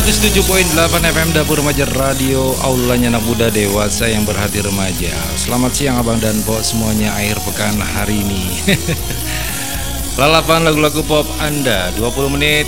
107.8 FM Dapur Remaja Radio Aulanya anak muda dewasa yang berhati remaja. Selamat siang abang dan po semuanya akhir pekan hari ini. Lalapan lagu-lagu pop Anda. 20 menit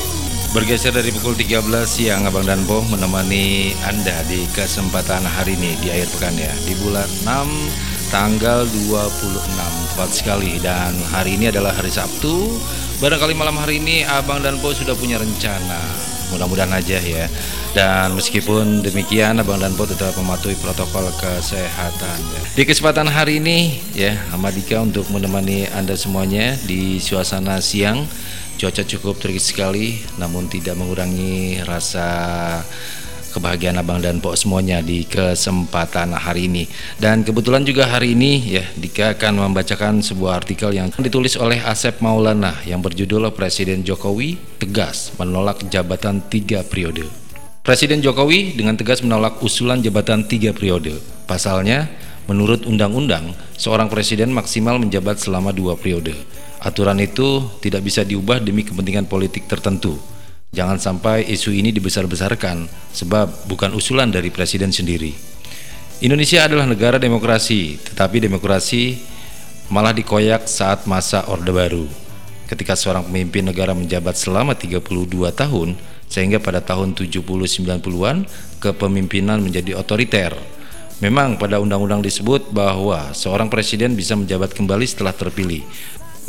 bergeser dari pukul 13 siang abang dan po menemani Anda di kesempatan hari ini di akhir pekan ya. Di bulan 6 tanggal 26 tepat sekali. Dan hari ini adalah hari Sabtu. Barangkali malam hari ini abang dan po sudah punya rencana mudah-mudahan aja ya dan meskipun demikian Abang dan Po tetap mematuhi protokol kesehatan ya. di kesempatan hari ini ya Amadika untuk menemani Anda semuanya di suasana siang cuaca cukup terik sekali namun tidak mengurangi rasa kebahagiaan abang dan pok semuanya di kesempatan hari ini. Dan kebetulan juga hari ini ya Dika akan membacakan sebuah artikel yang ditulis oleh Asep Maulana yang berjudul Presiden Jokowi tegas menolak jabatan tiga periode. Presiden Jokowi dengan tegas menolak usulan jabatan tiga periode. Pasalnya menurut undang-undang seorang presiden maksimal menjabat selama dua periode. Aturan itu tidak bisa diubah demi kepentingan politik tertentu Jangan sampai isu ini dibesar-besarkan sebab bukan usulan dari presiden sendiri. Indonesia adalah negara demokrasi, tetapi demokrasi malah dikoyak saat masa Orde Baru. Ketika seorang pemimpin negara menjabat selama 32 tahun, sehingga pada tahun 70-90-an kepemimpinan menjadi otoriter. Memang pada undang-undang disebut bahwa seorang presiden bisa menjabat kembali setelah terpilih.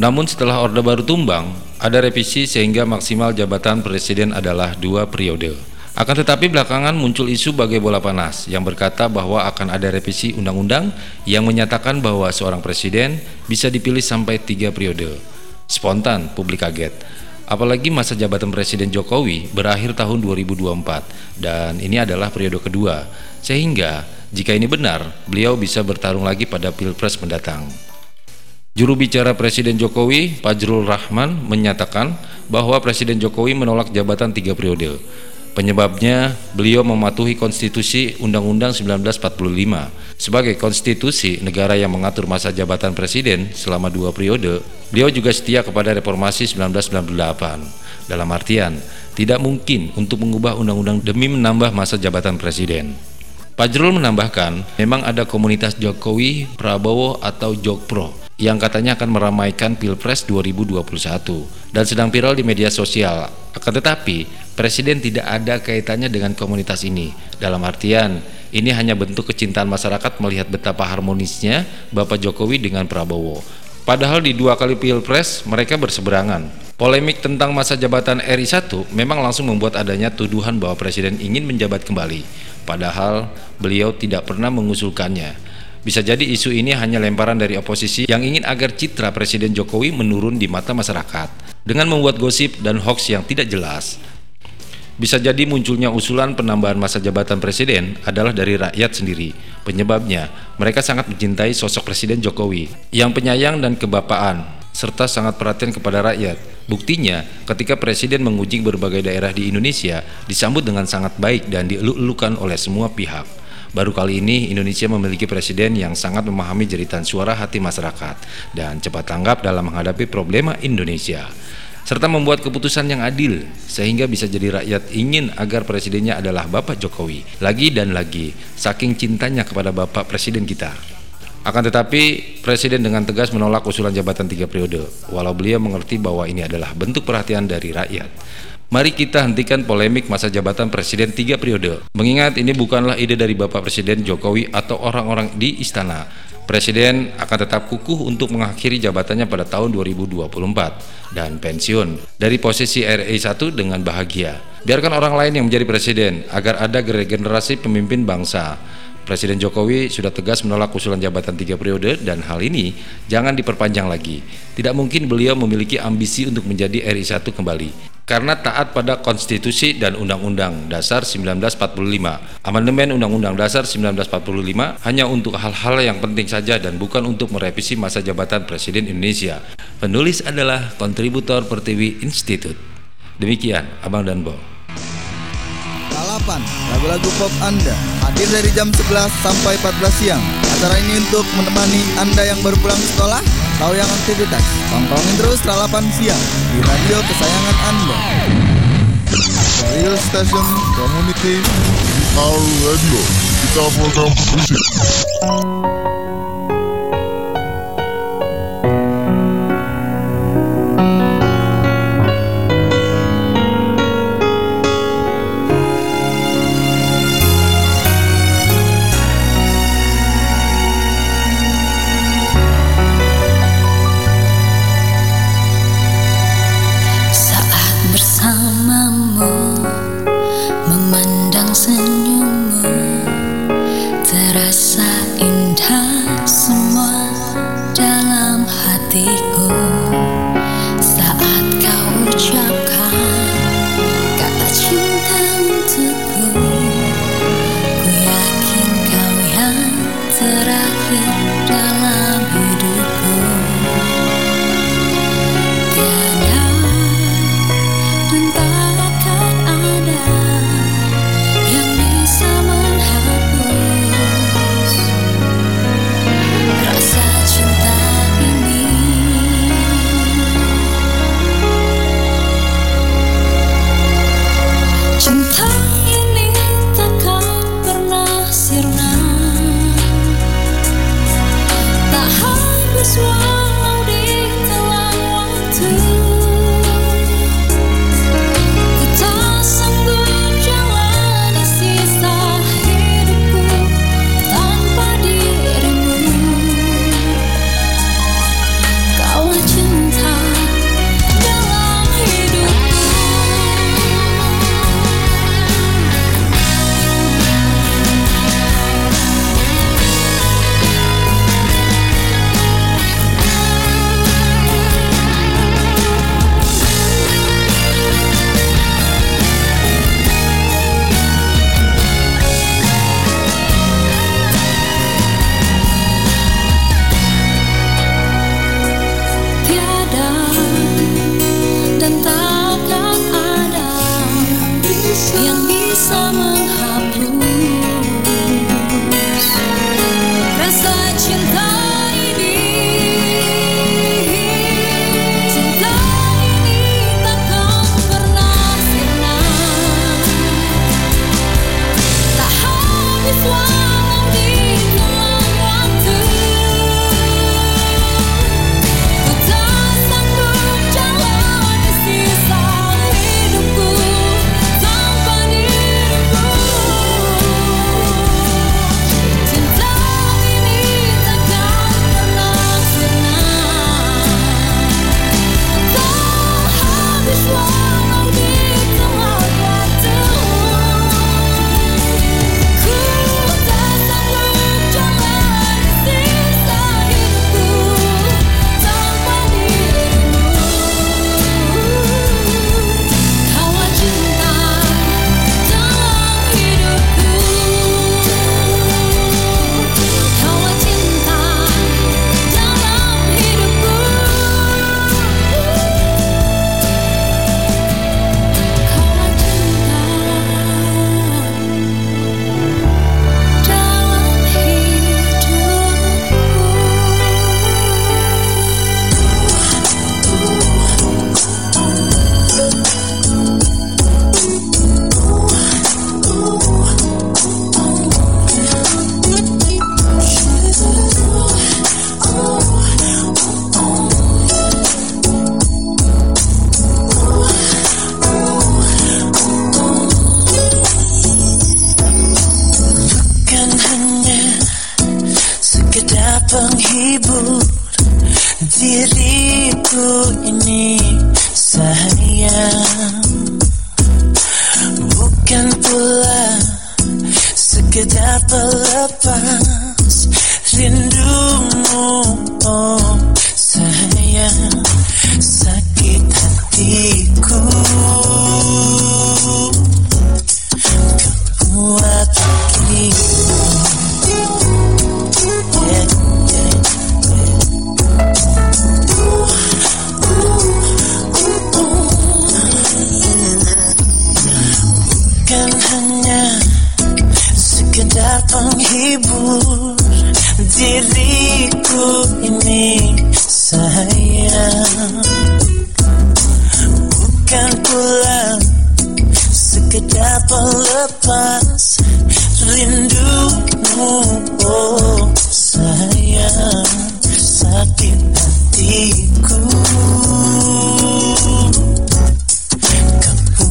Namun setelah Orde Baru tumbang, ada revisi sehingga maksimal jabatan presiden adalah dua periode. Akan tetapi belakangan muncul isu bagai bola panas yang berkata bahwa akan ada revisi undang-undang yang menyatakan bahwa seorang presiden bisa dipilih sampai tiga periode. Spontan publik kaget. Apalagi masa jabatan Presiden Jokowi berakhir tahun 2024 dan ini adalah periode kedua. Sehingga jika ini benar, beliau bisa bertarung lagi pada Pilpres mendatang. Juru bicara Presiden Jokowi, Fajrul Rahman, menyatakan bahwa Presiden Jokowi menolak jabatan tiga periode. Penyebabnya, beliau mematuhi konstitusi Undang-Undang 1945. Sebagai konstitusi negara yang mengatur masa jabatan presiden selama dua periode, beliau juga setia kepada reformasi 1998. Dalam artian, tidak mungkin untuk mengubah undang-undang demi menambah masa jabatan presiden. Fajrul menambahkan, memang ada komunitas Jokowi, Prabowo, atau Jokpro yang katanya akan meramaikan Pilpres 2021 dan sedang viral di media sosial. Akan tetapi, Presiden tidak ada kaitannya dengan komunitas ini. Dalam artian, ini hanya bentuk kecintaan masyarakat melihat betapa harmonisnya Bapak Jokowi dengan Prabowo. Padahal di dua kali Pilpres mereka berseberangan. Polemik tentang masa jabatan RI 1 memang langsung membuat adanya tuduhan bahwa Presiden ingin menjabat kembali. Padahal beliau tidak pernah mengusulkannya. Bisa jadi isu ini hanya lemparan dari oposisi yang ingin agar citra Presiden Jokowi menurun di mata masyarakat dengan membuat gosip dan hoax yang tidak jelas. Bisa jadi munculnya usulan penambahan masa jabatan presiden adalah dari rakyat sendiri. Penyebabnya, mereka sangat mencintai sosok Presiden Jokowi yang penyayang dan kebapaan serta sangat perhatian kepada rakyat. Buktinya, ketika Presiden menguji berbagai daerah di Indonesia, disambut dengan sangat baik dan dieluk-elukan oleh semua pihak. Baru kali ini Indonesia memiliki presiden yang sangat memahami jeritan suara hati masyarakat dan cepat tanggap dalam menghadapi problema Indonesia serta membuat keputusan yang adil sehingga bisa jadi rakyat ingin agar presidennya adalah Bapak Jokowi lagi dan lagi saking cintanya kepada Bapak Presiden kita. Akan tetapi Presiden dengan tegas menolak usulan jabatan tiga periode walau beliau mengerti bahwa ini adalah bentuk perhatian dari rakyat. Mari kita hentikan polemik masa jabatan Presiden tiga periode. Mengingat ini bukanlah ide dari Bapak Presiden Jokowi atau orang-orang di istana. Presiden akan tetap kukuh untuk mengakhiri jabatannya pada tahun 2024 dan pensiun dari posisi RI 1 dengan bahagia. Biarkan orang lain yang menjadi presiden agar ada generasi pemimpin bangsa. Presiden Jokowi sudah tegas menolak usulan jabatan tiga periode dan hal ini jangan diperpanjang lagi. Tidak mungkin beliau memiliki ambisi untuk menjadi RI 1 kembali karena taat pada konstitusi dan Undang-Undang Dasar 1945. Amandemen Undang-Undang Dasar 1945 hanya untuk hal-hal yang penting saja dan bukan untuk merevisi masa jabatan Presiden Indonesia. Penulis adalah kontributor Pertiwi Institute. Demikian Abang dan Bo. Balapan lagu-lagu pop Anda hadir dari jam 11 sampai 14 siang. Acara ini untuk menemani Anda yang baru pulang sekolah atau yang aktivitas. Tontonin terus Tralapan Siang di radio kesayangan Anda. Radio Station Community Our Radio. Kita program musik.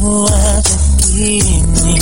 Kamu ada gini Kau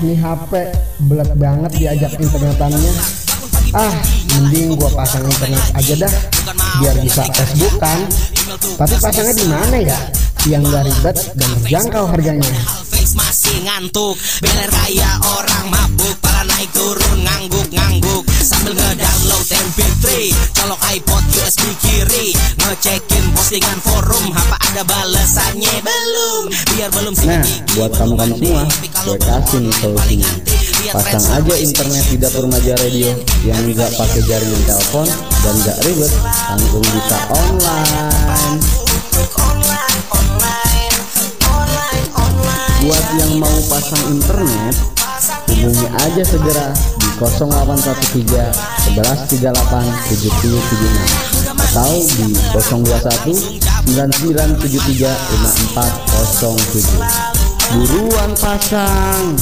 nih HP belet banget diajak internetannya Ah mending gua pasang internet aja dah Biar bisa Facebookan Tapi pasangnya di mana ya? Yang gak ribet dan terjangkau harganya. Masih ngantuk Beler kayak orang mabuk Pala naik turun ngangguk-ngangguk Sambil ngedownload MP3 Colok iPod USB kiri. Ngecekin postingan forum. Apa ada balesannya? Belum. Biar belum Nah buat kamu-kamu semua Gue kasih nih solusinya. Pasang aja internet di dapur Maja Radio Yang nggak pakai jaringan telepon Dan nggak ribet Langsung bisa online. Buat yang mau pasang internet, hubungi aja segera 0813 1138 7076 atau di 021 9973 5407. Buruan pasang.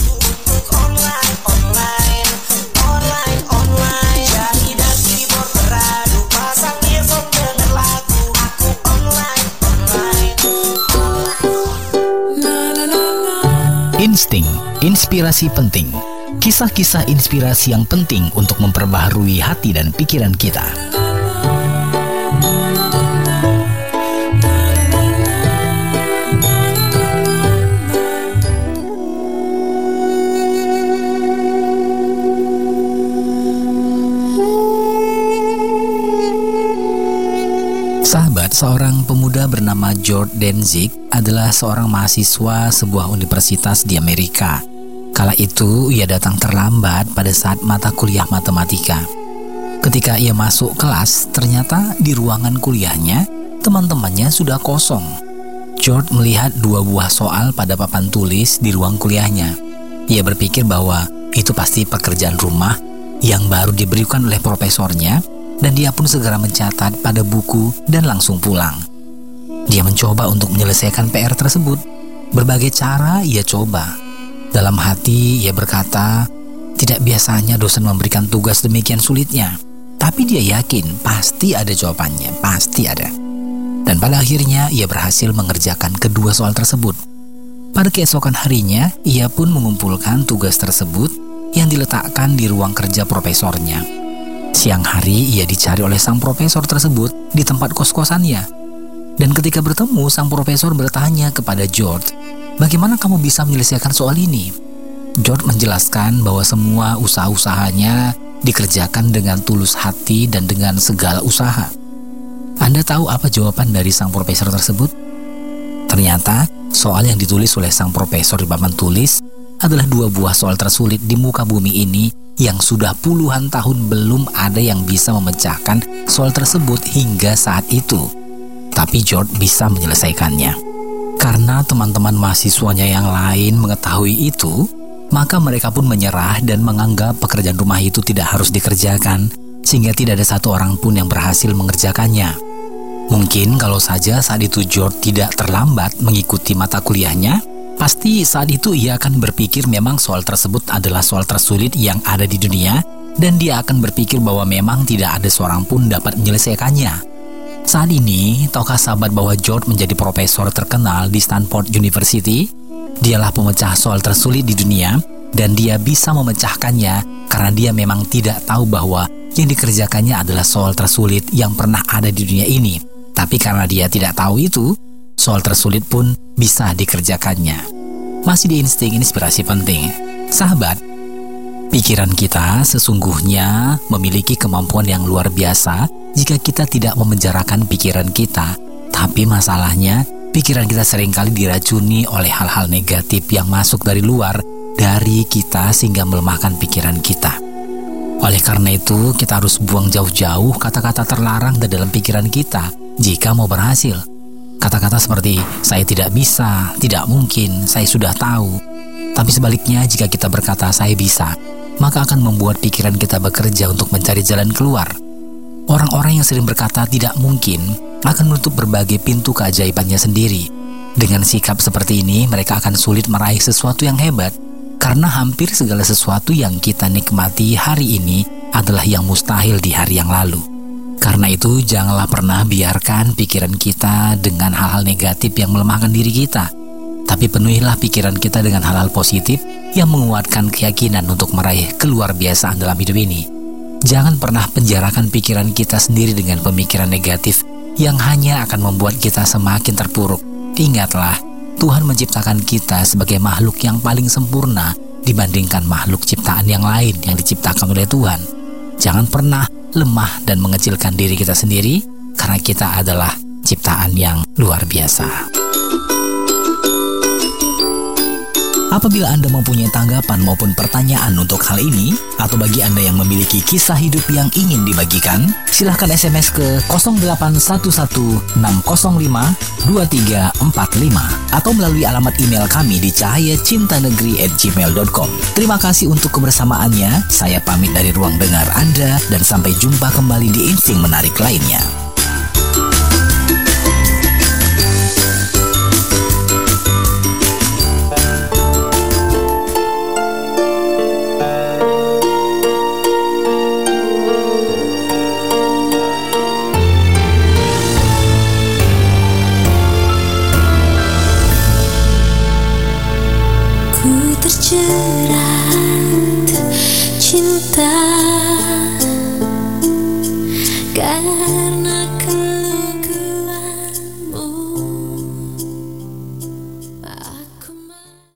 Insting, inspirasi penting. Kisah-kisah inspirasi yang penting untuk memperbaharui hati dan pikiran kita. Sahabat, seorang pemuda bernama George Danzig adalah seorang mahasiswa sebuah universitas di Amerika. Kala itu, ia datang terlambat pada saat mata kuliah matematika. Ketika ia masuk kelas, ternyata di ruangan kuliahnya, teman-temannya sudah kosong. George melihat dua buah soal pada papan tulis di ruang kuliahnya. Ia berpikir bahwa itu pasti pekerjaan rumah yang baru diberikan oleh profesornya dan dia pun segera mencatat pada buku dan langsung pulang. Dia mencoba untuk menyelesaikan PR tersebut. Berbagai cara ia coba. Dalam hati ia berkata, Tidak biasanya dosen memberikan tugas demikian sulitnya. Tapi dia yakin pasti ada jawabannya, pasti ada. Dan pada akhirnya ia berhasil mengerjakan kedua soal tersebut. Pada keesokan harinya, ia pun mengumpulkan tugas tersebut yang diletakkan di ruang kerja profesornya. Siang hari ia dicari oleh sang profesor tersebut di tempat kos-kosannya. Dan ketika bertemu, sang profesor bertanya kepada George, "Bagaimana kamu bisa menyelesaikan soal ini?" George menjelaskan bahwa semua usaha-usahanya dikerjakan dengan tulus hati dan dengan segala usaha. Anda tahu apa jawaban dari sang profesor tersebut? Ternyata, soal yang ditulis oleh sang profesor di papan tulis adalah dua buah soal tersulit di muka bumi ini yang sudah puluhan tahun belum ada yang bisa memecahkan soal tersebut hingga saat itu. Tapi George bisa menyelesaikannya. Karena teman-teman mahasiswanya yang lain mengetahui itu, maka mereka pun menyerah dan menganggap pekerjaan rumah itu tidak harus dikerjakan, sehingga tidak ada satu orang pun yang berhasil mengerjakannya. Mungkin kalau saja saat itu George tidak terlambat mengikuti mata kuliahnya, pasti saat itu ia akan berpikir memang soal tersebut adalah soal tersulit yang ada di dunia, dan dia akan berpikir bahwa memang tidak ada seorang pun dapat menyelesaikannya. Saat ini, tahukah sahabat bahwa George menjadi profesor terkenal di Stanford University? Dialah pemecah soal tersulit di dunia, dan dia bisa memecahkannya karena dia memang tidak tahu bahwa yang dikerjakannya adalah soal tersulit yang pernah ada di dunia ini. Tapi karena dia tidak tahu itu, soal tersulit pun bisa dikerjakannya. Masih di insting inspirasi penting. Sahabat, pikiran kita sesungguhnya memiliki kemampuan yang luar biasa jika kita tidak memenjarakan pikiran kita. Tapi masalahnya, pikiran kita sering kali diracuni oleh hal-hal negatif yang masuk dari luar dari kita sehingga melemahkan pikiran kita. Oleh karena itu, kita harus buang jauh-jauh kata-kata terlarang di dalam pikiran kita jika mau berhasil. Kata-kata seperti saya tidak bisa, tidak mungkin, saya sudah tahu. Tapi sebaliknya, jika kita berkata saya bisa, maka akan membuat pikiran kita bekerja untuk mencari jalan keluar. Orang-orang yang sering berkata tidak mungkin akan menutup berbagai pintu keajaibannya sendiri. Dengan sikap seperti ini, mereka akan sulit meraih sesuatu yang hebat karena hampir segala sesuatu yang kita nikmati hari ini adalah yang mustahil di hari yang lalu. Karena itu, janganlah pernah biarkan pikiran kita dengan hal-hal negatif yang melemahkan diri kita. Tapi penuhilah pikiran kita dengan hal-hal positif yang menguatkan keyakinan untuk meraih keluar biasaan dalam hidup ini. Jangan pernah penjarakan pikiran kita sendiri dengan pemikiran negatif yang hanya akan membuat kita semakin terpuruk. Ingatlah, Tuhan menciptakan kita sebagai makhluk yang paling sempurna dibandingkan makhluk ciptaan yang lain yang diciptakan oleh Tuhan. Jangan pernah lemah dan mengecilkan diri kita sendiri karena kita adalah ciptaan yang luar biasa. Apabila Anda mempunyai tanggapan maupun pertanyaan untuk hal ini, atau bagi Anda yang memiliki kisah hidup yang ingin dibagikan, silahkan SMS ke 0811-605-2345 atau melalui alamat email kami di cahayacintanegeri@gmail.com. Terima kasih untuk kebersamaannya. Saya pamit dari ruang dengar Anda dan sampai jumpa kembali di insting menarik lainnya.